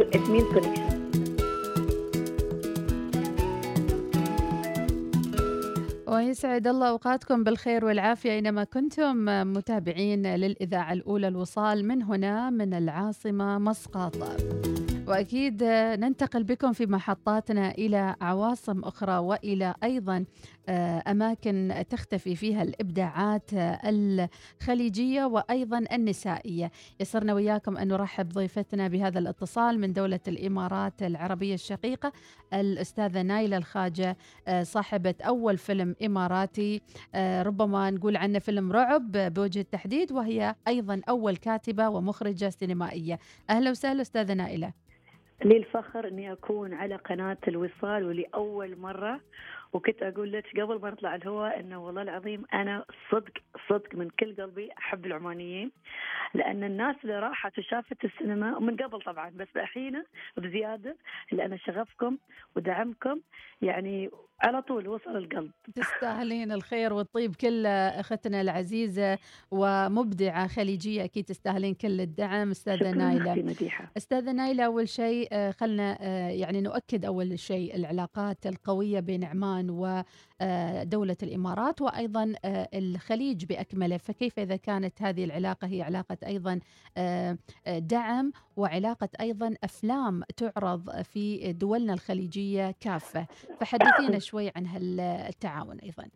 it means connection ويسعد الله أوقاتكم بالخير والعافية أينما كنتم متابعين للإذاعة الأولى الوصال من هنا من العاصمة مسقط. وأكيد ننتقل بكم في محطاتنا إلى عواصم أخرى وإلى أيضا أماكن تحتفي فيها الإبداعات الخليجية وأيضا النسائية. يسرنا وياكم أن نرحب ضيفتنا بهذا الاتصال من دولة الإمارات العربية الشقيقة الأستاذة نايلة الخاجة آه، صاحبة أول فيلم إماراتي. آه، ربما نقول عنه فيلم رعب بوجه التحديد وهي أيضا أول كاتبة ومخرجة سينمائية. أهلا وسهلا أستاذة نائله لي الفخر أني أكون على قناة الوصال ولأول مرة. وكنت أقول لك قبل ما نطلع الهواء إنه والله العظيم أنا صدق صدق من كل قلبي أحب العمانيين لأن الناس اللي راحت وشافت السينما من قبل طبعا بس الحين بزيادة لأن شغفكم ودعمكم يعني على طول وصل القلب. تستاهلين الخير والطيب كله أختنا العزيزة ومبدعة خليجية أكيد تستاهلين كل الدعم أستاذة نايلة. أستاذة نايلة أول شيء آه، خلنا آه، يعني نؤكد أول شيء العلاقات القوية بين عمان ودوله الإمارات وأيضا آه، الخليج بأكمله. فكيف إذا كانت هذه العلاقة هي علاقة أيضا دعم وعلاقة أيضا أفلام تعرض في دولنا الخليجية كافة. فحدثينا شوي عن هالتعاون أيضا.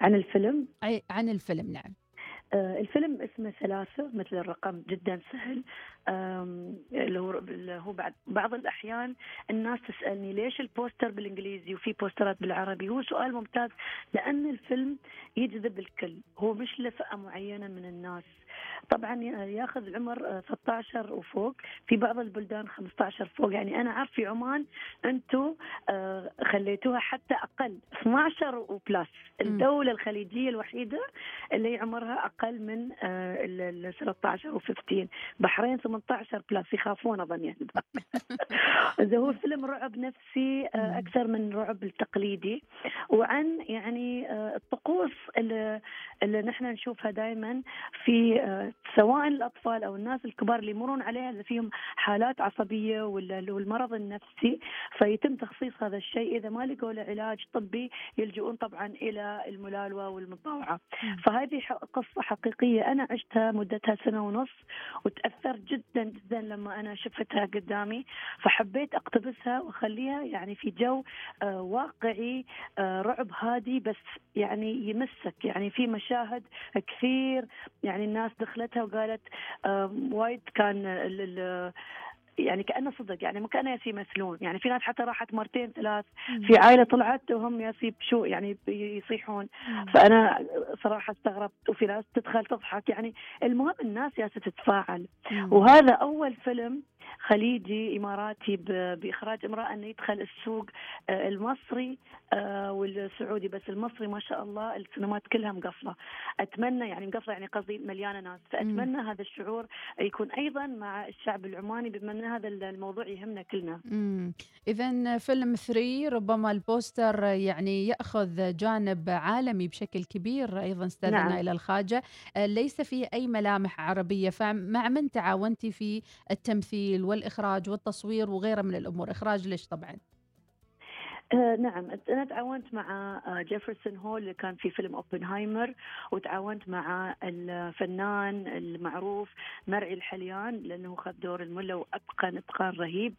عن الفيلم؟ عن الفيلم نعم. آه، الفيلم اسمه ثلاثة مثل الرقم جدا سهل. اللي هو هو بعد بعض الأحيان الناس تسألني ليش البوستر بالإنجليزي وفي بوسترات بالعربي؟ هو سؤال ممتاز لأن الفيلم يجذب الكل. هو مش لفئة معينة من الناس. طبعا ياخذ العمر 16 آه، وفوق. في بعض البلدان 15 فوق. يعني أنا عارف في عمان أنتم آه، خليتوها حتى أقل. 12 و plus. الدولة الخليجية الوحيدة اللي عمرها أقل من آه، ال 13 و15 بحرين 18 plus. يخافون أظن يعني. إذا هو فيلم رعب نفسي أكثر من رعب التقليدي وعن يعني الطقوس اللي, اللي نحن نشوفها دائما في سواء الأطفال أو الناس الكبار اللي يمرون عليها اللي فيهم حالات عصبية ولا المرض النفسي فيتم تخصيص هذا الشيء. إذا ما لقوا له علاج طبي يلجؤون طبعا إلى الملالوة والمطاوعة. فهذه قصة حقيقية. أنا عشتها مدتها سنة ونص وتأثرت جدا جدا لما أنا شفتها قدامي. فحبيت أقتبسها وأخليها يعني في جو آه واقعي آه رعب هادي بس يعني يمسك يعني في مشاهد كثير يعني الناس دخلتها وقالت وايد كان يعني كأنه صدق يعني مو كأنه ياسي يمثلون يعني في ناس حتى راحت مرتين ثلاث في عائلة طلعت وهم ياسي شو يعني يصيحون فأنا صراحة استغربت وفي ناس تدخل تضحك. يعني المهم الناس ياسي تتفاعل. وهذا أول فيلم خليجي إماراتي بإخراج امرأة انه يدخل السوق آه، المصري آه، والسعودي. بس المصري ما شاء الله السينمات كلها مقفلة. أتمنى يعني مقفلة يعني قصدي مليانة ناس. فأتمنى هذا الشعور يكون أيضا مع الشعب العماني بما أن هذا الموضوع يهمنا كلنا. اذا فيلم 3 ربما البوستر يعني يأخذ جانب عالمي بشكل كبير أيضا استاذنا نعم. إلى الخاجه آه، ليس فيه أي ملامح عربية. فمع من تعاونتي في التمثيل والإخراج والتصوير وغيره من الأمور. إخراج لج طبعا؟ آه نعم. أنا تعاونت مع جيفرسون هول اللي كان في فيلم اوبنهايمر وتعاونت مع الفنان المعروف مرعي الحليان لأنه اخذ دور الملا وأتقن إتقان رهيب.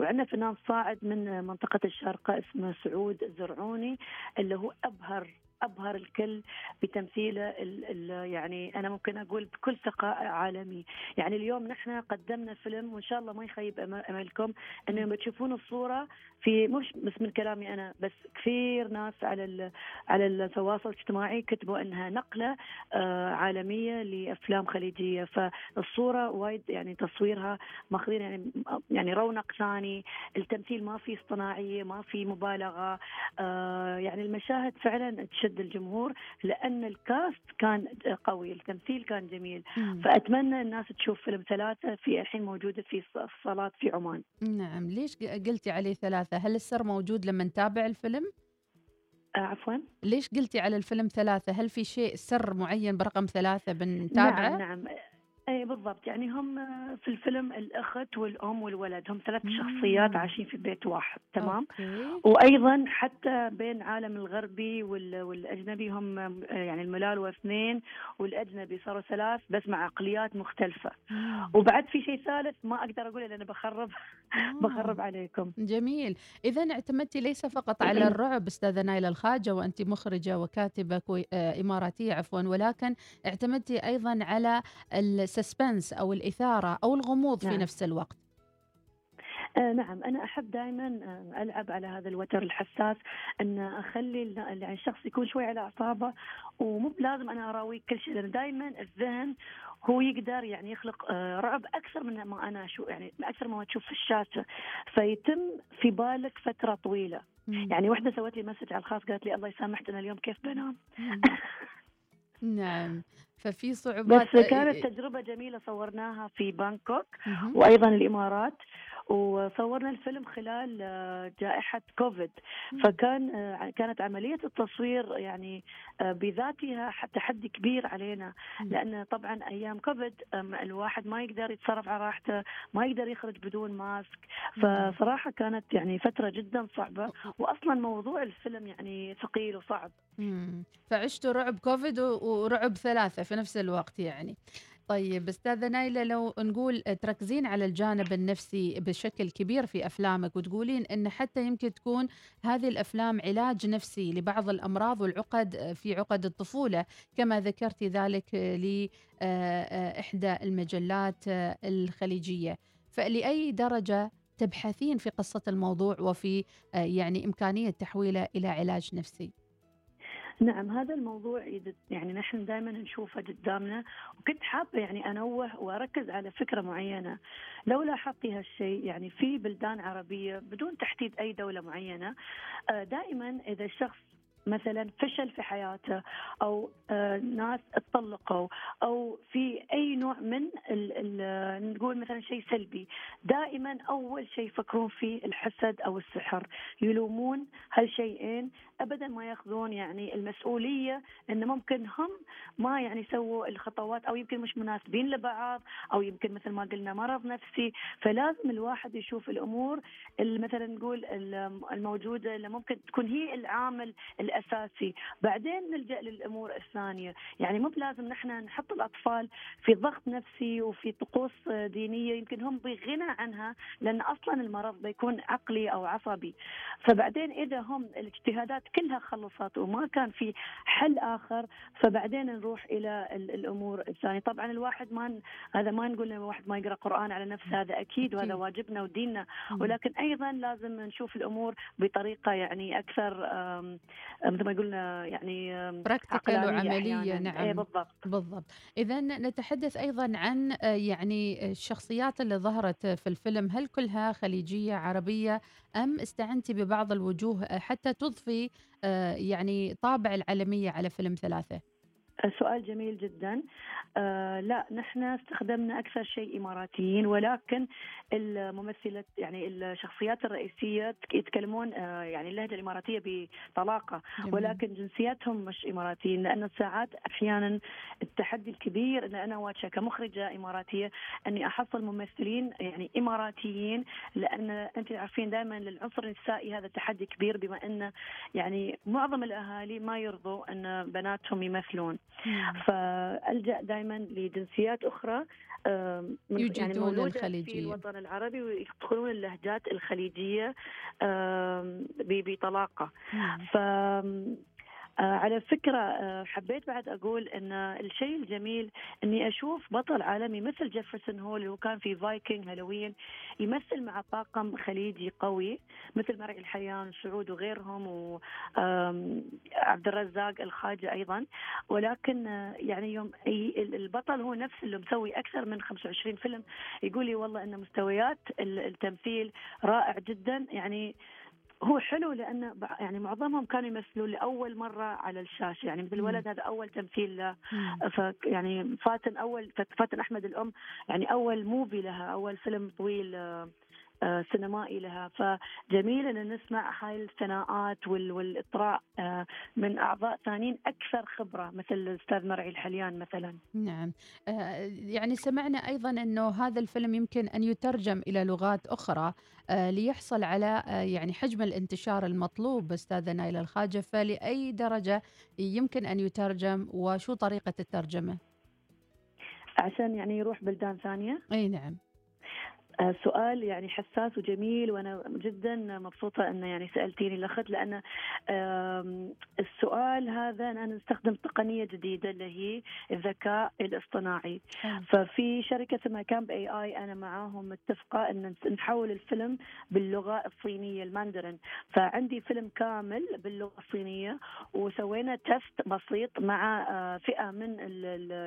وعندنا فنان صاعد من منطقة الشارقة اسمه سعود الزرعوني اللي هو أبهر أبهر الكل بتمثيله ال ال يعني أنا ممكن أقول بكل ثقة عالمي. يعني اليوم نحن قدمنا فيلم وإن شاء الله ما يخيب أملكم إنه تشوفون الصورة في مش بس من كلامي أنا بس كثير ناس على على التواصل الاجتماعي كتبوا إنها نقلة آه عالمية لأفلام خليجية. فالصورة وايد يعني تصويرها ماخذين يعني يعني رونق ثاني. التمثيل ما في اصطناعية ما في مبالغة. آه يعني المشاهد فعلا تشد تشد الجمهور لأن الكاست كان قوي التمثيل كان جميل. مم. فأتمنى الناس تشوف فيلم ثلاثة في الحين موجوده في الصالات في عمان. نعم. ليش قلتي عليه ثلاثة؟ هل السر موجود لما نتابع الفيلم؟ آه، عفوا. ليش قلتي على الفيلم ثلاثة؟ هل في شيء سر معين برقم ثلاثة بنتابعه؟ نعم نعم. اي بالضبط. يعني هم في الفيلم الأخت والأم والولد هم ثلاث شخصيات عايشين في بيت واحد تمام؟ أوكي. وأيضا حتى بين العالم الغربي والأجنبي هم يعني الملال اثنين والأجنبي صاروا ثلاث بس مع عقليات مختلفة. وبعد في شيء ثالث ما أقدر اقوله لأن بخرب آه. بخرب عليكم. جميل. إذا اعتمدتي ليس فقط على الرعب أستاذة نايلة الخاجة وانت مخرجة وكاتبة آه، إماراتية عفوا ولكن اعتمدتي أيضا على ال suspense أو الإثارة أو الغموض نعم. في نفس الوقت؟ آه نعم. أنا أحب دائما آه ألعب على هذا الوتر الحساس أن أخلي يعني الشخص يكون شوي على أعصابه ومو لازم أنا اراويه كل شيء لأن دائما الذهن هو يقدر يعني يخلق آه رعب أكثر من ما أنا أشوف يعني أكثر ما تشوف في الشاشة. فيتم في بالك فترة طويلة. يعني وحدة سوت لي message على الخاص قالت لي الله يسامحك أنا اليوم كيف بنام؟ نعم. ففي صعوبات بس كانت تجربة جميلة صورناها في بانكوك وأيضا الإمارات. وصورنا الفيلم خلال آه، جائحة كوفيد. فكان آه، كانت عملية التصوير يعني آه، بذاتها تحدي كبير علينا. لأن طبعا أيام كوفيد الواحد ما يقدر يتصرف على راحته ما يقدر يخرج بدون mask. فصراحة كانت يعني فترة جدا صعبة. وأصلا موضوع الفيلم يعني ثقيل وصعب. فعشتوا رعب كوفيد ورعب ثلاثة في نفس الوقت يعني. طيب أستاذة نايلة لو نقول تركزين على الجانب النفسي بشكل كبير في أفلامك وتقولين إن حتى يمكن تكون هذه الأفلام علاج نفسي لبعض الأمراض والعقد في عقد الطفولة كما ذكرتي ذلك لاحدى المجلات الخليجية. فلأي درجة تبحثين في قصة الموضوع وفي يعني إمكانية تحويله إلى علاج نفسي؟ نعم هذا الموضوع يعني نحن دائما نشوفه قدامنا وكنت حابة يعني أنوه وأركز على فكرة معينة. لو لاحظتي هالشيء يعني في بلدان عربية بدون تحديد أي دولة معينة آه، دائما إذا الشخص مثلا فشل في حياته أو آه، ناس اتطلقوا أو في أي نوع من ال ال نقول مثلا شيء سلبي. دائما أول شيء يفكرون فيه الحسد أو السحر. يلومون هالشيئين ابدا ما يأخذون يعني المسؤولية إن ممكن هم ما يعني سووا الخطوات أو يمكن مش مناسبين لبعض أو يمكن مثل ما قلنا مرض نفسي. فلازم الواحد يشوف الأمور اللي مثلا نقول الموجودة اللي ممكن تكون هي العامل الأساسي. بعدين نلجأ للأمور الثانية. يعني مو بلازم نحن نحط الأطفال في ضغط نفسي وفي طقوس دينية يمكن هم بغنى عنها لأن أصلا المرض بيكون عقلي أو عصبي. فبعدين إذا هم الاجتهادات كلها خلصت وما كان في حل آخر فبعدين نروح إلى الأمور الثانية. طبعا الواحد ما هذا ما نقول الواحد ما يقرأ قرآن على نفسه هذا أكيد وهذا واجبنا وديننا. ولكن أيضا لازم نشوف الأمور بطريقة يعني أكثر مثل ما قلنا يعني براكتيكال وعمليه نعم. اي بالضبط. بالضبط. إذا نتحدث أيضا عن آه، يعني الشخصيات اللي ظهرت في الفيلم. هل كلها خليجية عربية؟ أم استعنتي ببعض الوجوه آه، حتى تضفي آه، يعني طابع العالمية على فيلم ثلاثة؟ سؤال جميل جدا آه لا نحن استخدمنا أكثر شيء إماراتيين ولكن الممثلة يعني الشخصيات الرئيسية يتكلمون آه يعني اللهجة الإماراتية بطلاقة جميل. ولكن جنسياتهم مش إماراتيين لأن ساعات أحيانا التحدي الكبير إن أنا واجهه كمخرجة إماراتية أني أحصل ممثلين يعني إماراتيين لأن انت عارفين دائما للعنصر النسائي هذا تحدي كبير بما أن يعني معظم الأهالي ما يرضوا أن بناتهم يمثلون فألجأ دائما لجنسيات أخرى يعني موجودة الخليجية. في الوطن العربي ويدخلون اللهجات الخليجية بطلاقة. ف على فكرة آه، حبيت بعد أقول أن الشيء الجميل أني أشوف بطل عالمي مثل جيفرسون هول اللي هو كان في فايكنج فالهالا يمثل مع طاقم خليجي قوي مثل مرعي الحليان سعود وغيرهم وعبد الرزاق الخاجة أيضا. ولكن آه، يعني يوم البطل هو نفس اللي مسوي أكثر من 25 فيلم. يقول لي والله أن مستويات التمثيل رائع جدا. يعني هو حلو لأنه يعني معظمهم كانوا يمثلون لأول مرة على الشاشة. يعني مثل الولد هذا أول تمثيل له. ف يعني فاتن اول فاتن أحمد الأم. يعني أول موفي لها أول فيلم طويل آه، سينمائي لها. فجميل إن نسمع هاي الثناءات والإطراء آه، من أعضاء ثانيين أكثر خبرة مثل الأستاذ مرعي الحليان مثلا. نعم. يعني سمعنا أيضا إنه هذا الفيلم يمكن أن يترجم إلى لغات أخرى ليحصل على يعني حجم الانتشار المطلوب أستاذة نايلة الخاجة. فلأي درجة يمكن أن يترجم وشو طريقة الترجمة؟ عشان يعني يروح بلدان ثانية؟ إي نعم. آه، سؤال يعني حساس وجميل وأنا جدا مبسوطة انه يعني سألتيني الأخت لأن السؤال هذا أنا نستخدم تقنية جديدة اللي هي الذكاء الاصطناعي. ففي شركة اسمها Camb AI أنا معاهم متفقة إن نحول الفيلم باللغة الصينية الماندرين. فعندي فيلم كامل باللغة الصينية وسوينا test بسيط مع آه، فئة من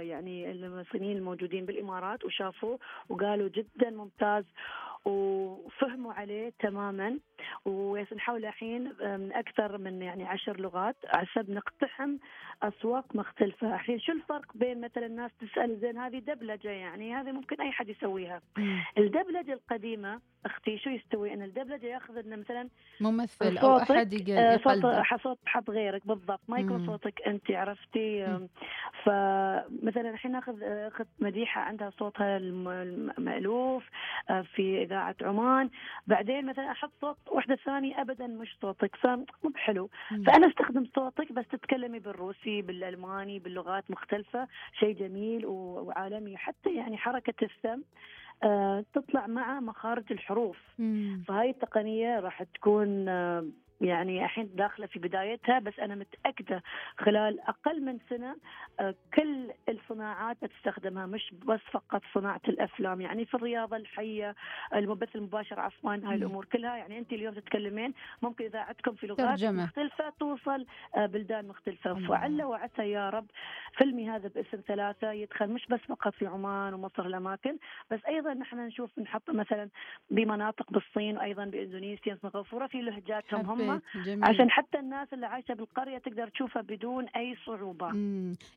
يعني الصينيين الموجودين بالإمارات وشافوه وقالوا جدا ممتاز because وفهموا عليه تماما. ونحاول الحين من أكثر من يعني عشر لغات عشان نقتحم أسواق مختلفة، الحين شو الفرق بين مثلا الناس تسأل زين هذه دبلجة يعني؟ هذه ممكن أي حد يسويها. الدبلجة القديمة أختي شو يستوي؟ إن الدبلجة يأخذ لنا مثلا ممثل أو أحد يقلده. صوت حط غيرك بالضبط. ما يكون صوتك أنت عرفتي؟ فمثلا الحين نأخذ اخت مديحة عندها صوتها المألوف آه، في إذاعة عمان. بعدين مثلا أحط صوت واحدة ثانية ابدا مش صوتك فمو بحلو فأنا أستخدم صوتك بس تتكلمي بالروسي بالألماني باللغات مختلفة. شيء جميل وعالمي. حتى يعني حركة السم آه، تطلع مع مخارج الحروف. مم. فهاي التقنية راح تكون آه، يعني الحين داخلة في بدايتها بس أنا متأكدة خلال أقل من سنة آه، كل الصناعات بتستخدمها مش بس فقط صناعة الأفلام. يعني في الرياضة الحية البث المباشر عفوا هاي الأمور كلها. يعني أنت اليوم تتكلمين ممكن اذاعتكم في لغات ترجمة. مختلفة توصل آه، بلدان مختلفة. فعل وعسى يا رب فيلمي هذا باسم ثلاثة يدخل مش بس فقط في عمان ومصر الأماكن بس أيضا نحن نشوف نحط مثلا بمناطق بالصين وأيضا بإندونيسيا سنغافوره في لهجاتهم. هم جميل. عشان حتى الناس اللي عايشة بالقرية تقدر تشوفها بدون أي صعوبة.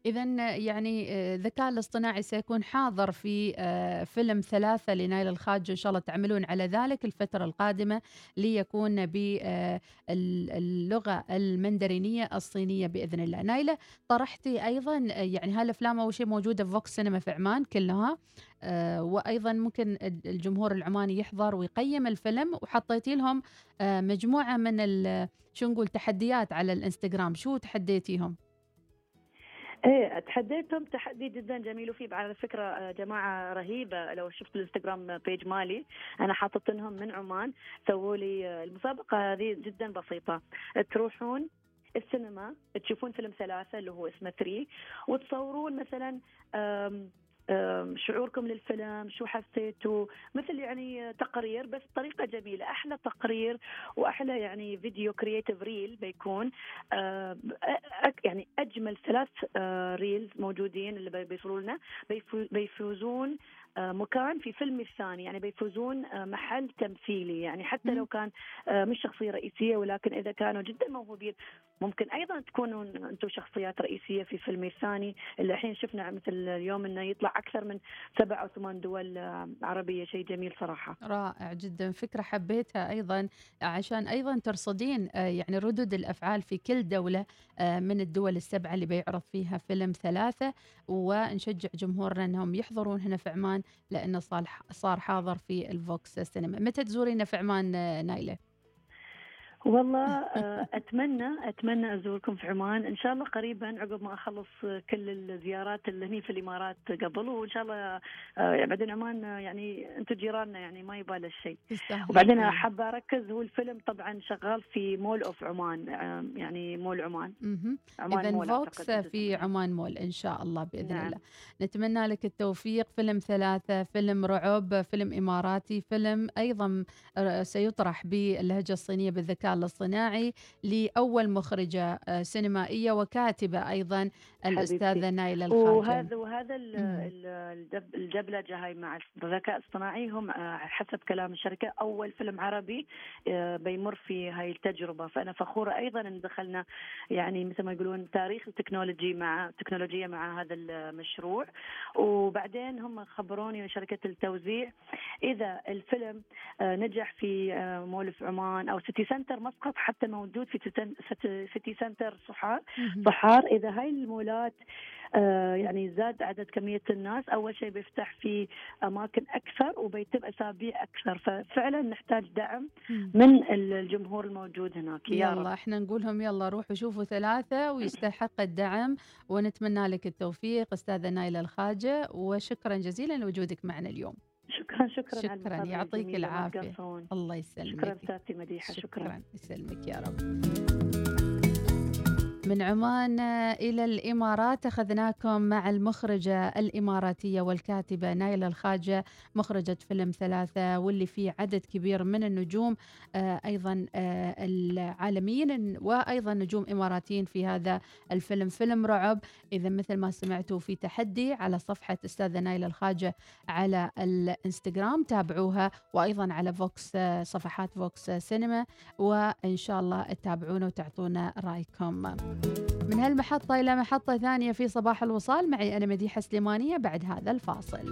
اذا يعني آه، الذكاء الاصطناعي سيكون حاضر في آه، فيلم ثلاثة لنايل الخاج إن شاء الله تعملون على ذلك الفترة القادمة ليكون باللغة آه، المندرينية الصينية بإذن الله. نايلة طرحتي أيضا يعني هالافلام اول شيء موجودة في فوكس سينما في عمان كلها؟ وأيضا ممكن الجمهور العماني يحضر ويقيم الفيلم. وحطيتي لهم آه، مجموعة من شو نقول تحديات على الإنستغرام. شو تحديتيهم؟ إيه تحديتهم تحدي جدا جميل. وفي على فكرة آه، جماعة رهيبة. لو شفت الإنستغرام page مالي أنا حاطط لهم من عمان سووا لي المسابقة هذه جدا بسيطة. تروحون السينما تشوفون فيلم ثلاثة اللي هو اسمه 3 وتصورون مثلا شعوركم للفيلم شو حسيتوا؟ مثل يعني تقرير بس بطريقة جميلة أحلى تقرير وأحلى يعني فيديو creative reel بيكون. يعني أجمل ثلاث reels موجودين اللي بيوصلوا لنا بيفوزون مكان في فيلم الثاني. يعني بيفوزون آه، محل تمثيلي. يعني حتى لو كان آه، مش شخصية رئيسية ولكن إذا كانوا جدا موهوبين ممكن أيضا تكونوا أنتم شخصيات رئيسية في فيلم الثاني. اللي الحين شفنا مثل اليوم أنه يطلع أكثر من سبع أو ثمان دول عربية. شيء جميل صراحة. رائع جدا. فكرة حبيتها أيضا عشان أيضا ترصدين يعني ردود الأفعال في كل دولة من الدول السبعة اللي بيعرض فيها فيلم ثلاثة. ونشجع جمهورنا أنهم يحضرون هنا في عمان لأنه صار حاضر في الفوكس سينما متى تزورينا في عمان نايلة؟ والله آه، أتمنى أتمنى أزوركم في عمان. إن شاء الله قريبا عقب ما أخلص كل الزيارات اللي هني في الإمارات قبل. وإن شاء الله آه، بعدين عمان يعني أنتم جيراننا يعني ما يبالي الشيء. وبعدين حابه أركز هو الفيلم طبعا شغال في مول أوف عمان آه، يعني مول عمان. عمان اذا فوكس في عمان مول إن شاء الله بإذن نعم. الله. نتمنى لك التوفيق. فيلم ثلاثة فيلم رعب فيلم إماراتي فيلم أيضا سيطرح باللهجة الصينية بالذكاء الاصطناعي لأول مخرجة آه، سينمائية وكاتبة أيضا الأستاذة نايلة الخاجن وهذا وهذا الدبلجة هاي مع الذكاء الاصطناعي هم آه، حسب كلام الشركة أول فيلم عربي آه، بيمر في هاي التجربة. فأنا فخورة أيضا أن دخلنا يعني مثل ما يقولون تاريخ ال technology مع التكنولوجيا مع هذا المشروع. وبعدين هم خبروني شركة التوزيع إذا الفيلم نجح في مول في عمان أو سيتي سنتر مسقط حتى موجود في سيتي سنتر صحار. صحار إذا هاي المولات آه، يعني زاد عدد كمية الناس أول شيء بيفتح في أماكن أكثر وبيتم أسابيع أكثر. ففعلا نحتاج دعم من الجمهور الموجود هناك. يا يلا رب. إحنا نقولهم يلا روحوا شوفوا ثلاثة ويستحق الدعم ونتمنى لك التوفيق أستاذة نايلة الخاجة وشكرا جزيلا لوجودك معنا اليوم. شكرا شكرا شكرا. يعطيك العافية. الله يسلمك. شكرا أستاذتي مديحة شكرا, شكرا. يسلمك يا رب. من عمان إلى الإمارات أخذناكم مع المخرجة الإماراتية والكاتبة نايلة الخاجة مخرجة فيلم ثلاثة واللي فيه عدد كبير من النجوم آه، أيضا آه، العالميين وأيضا نجوم إماراتيين في هذا الفيلم. فيلم رعب. إذا مثل ما سمعتوا في تحدي على صفحة أستاذة نايلة الخاجة على الإنستغرام تابعوها وأيضا على فوكس آه، صفحات فوكس سينما وإن شاء الله تتابعونا وتعطونا رأيكم. من هالمحطة إلى محطة ثانية في صباح الوصال. معي أنا مديحة سليمانية بعد هذا الفاصل.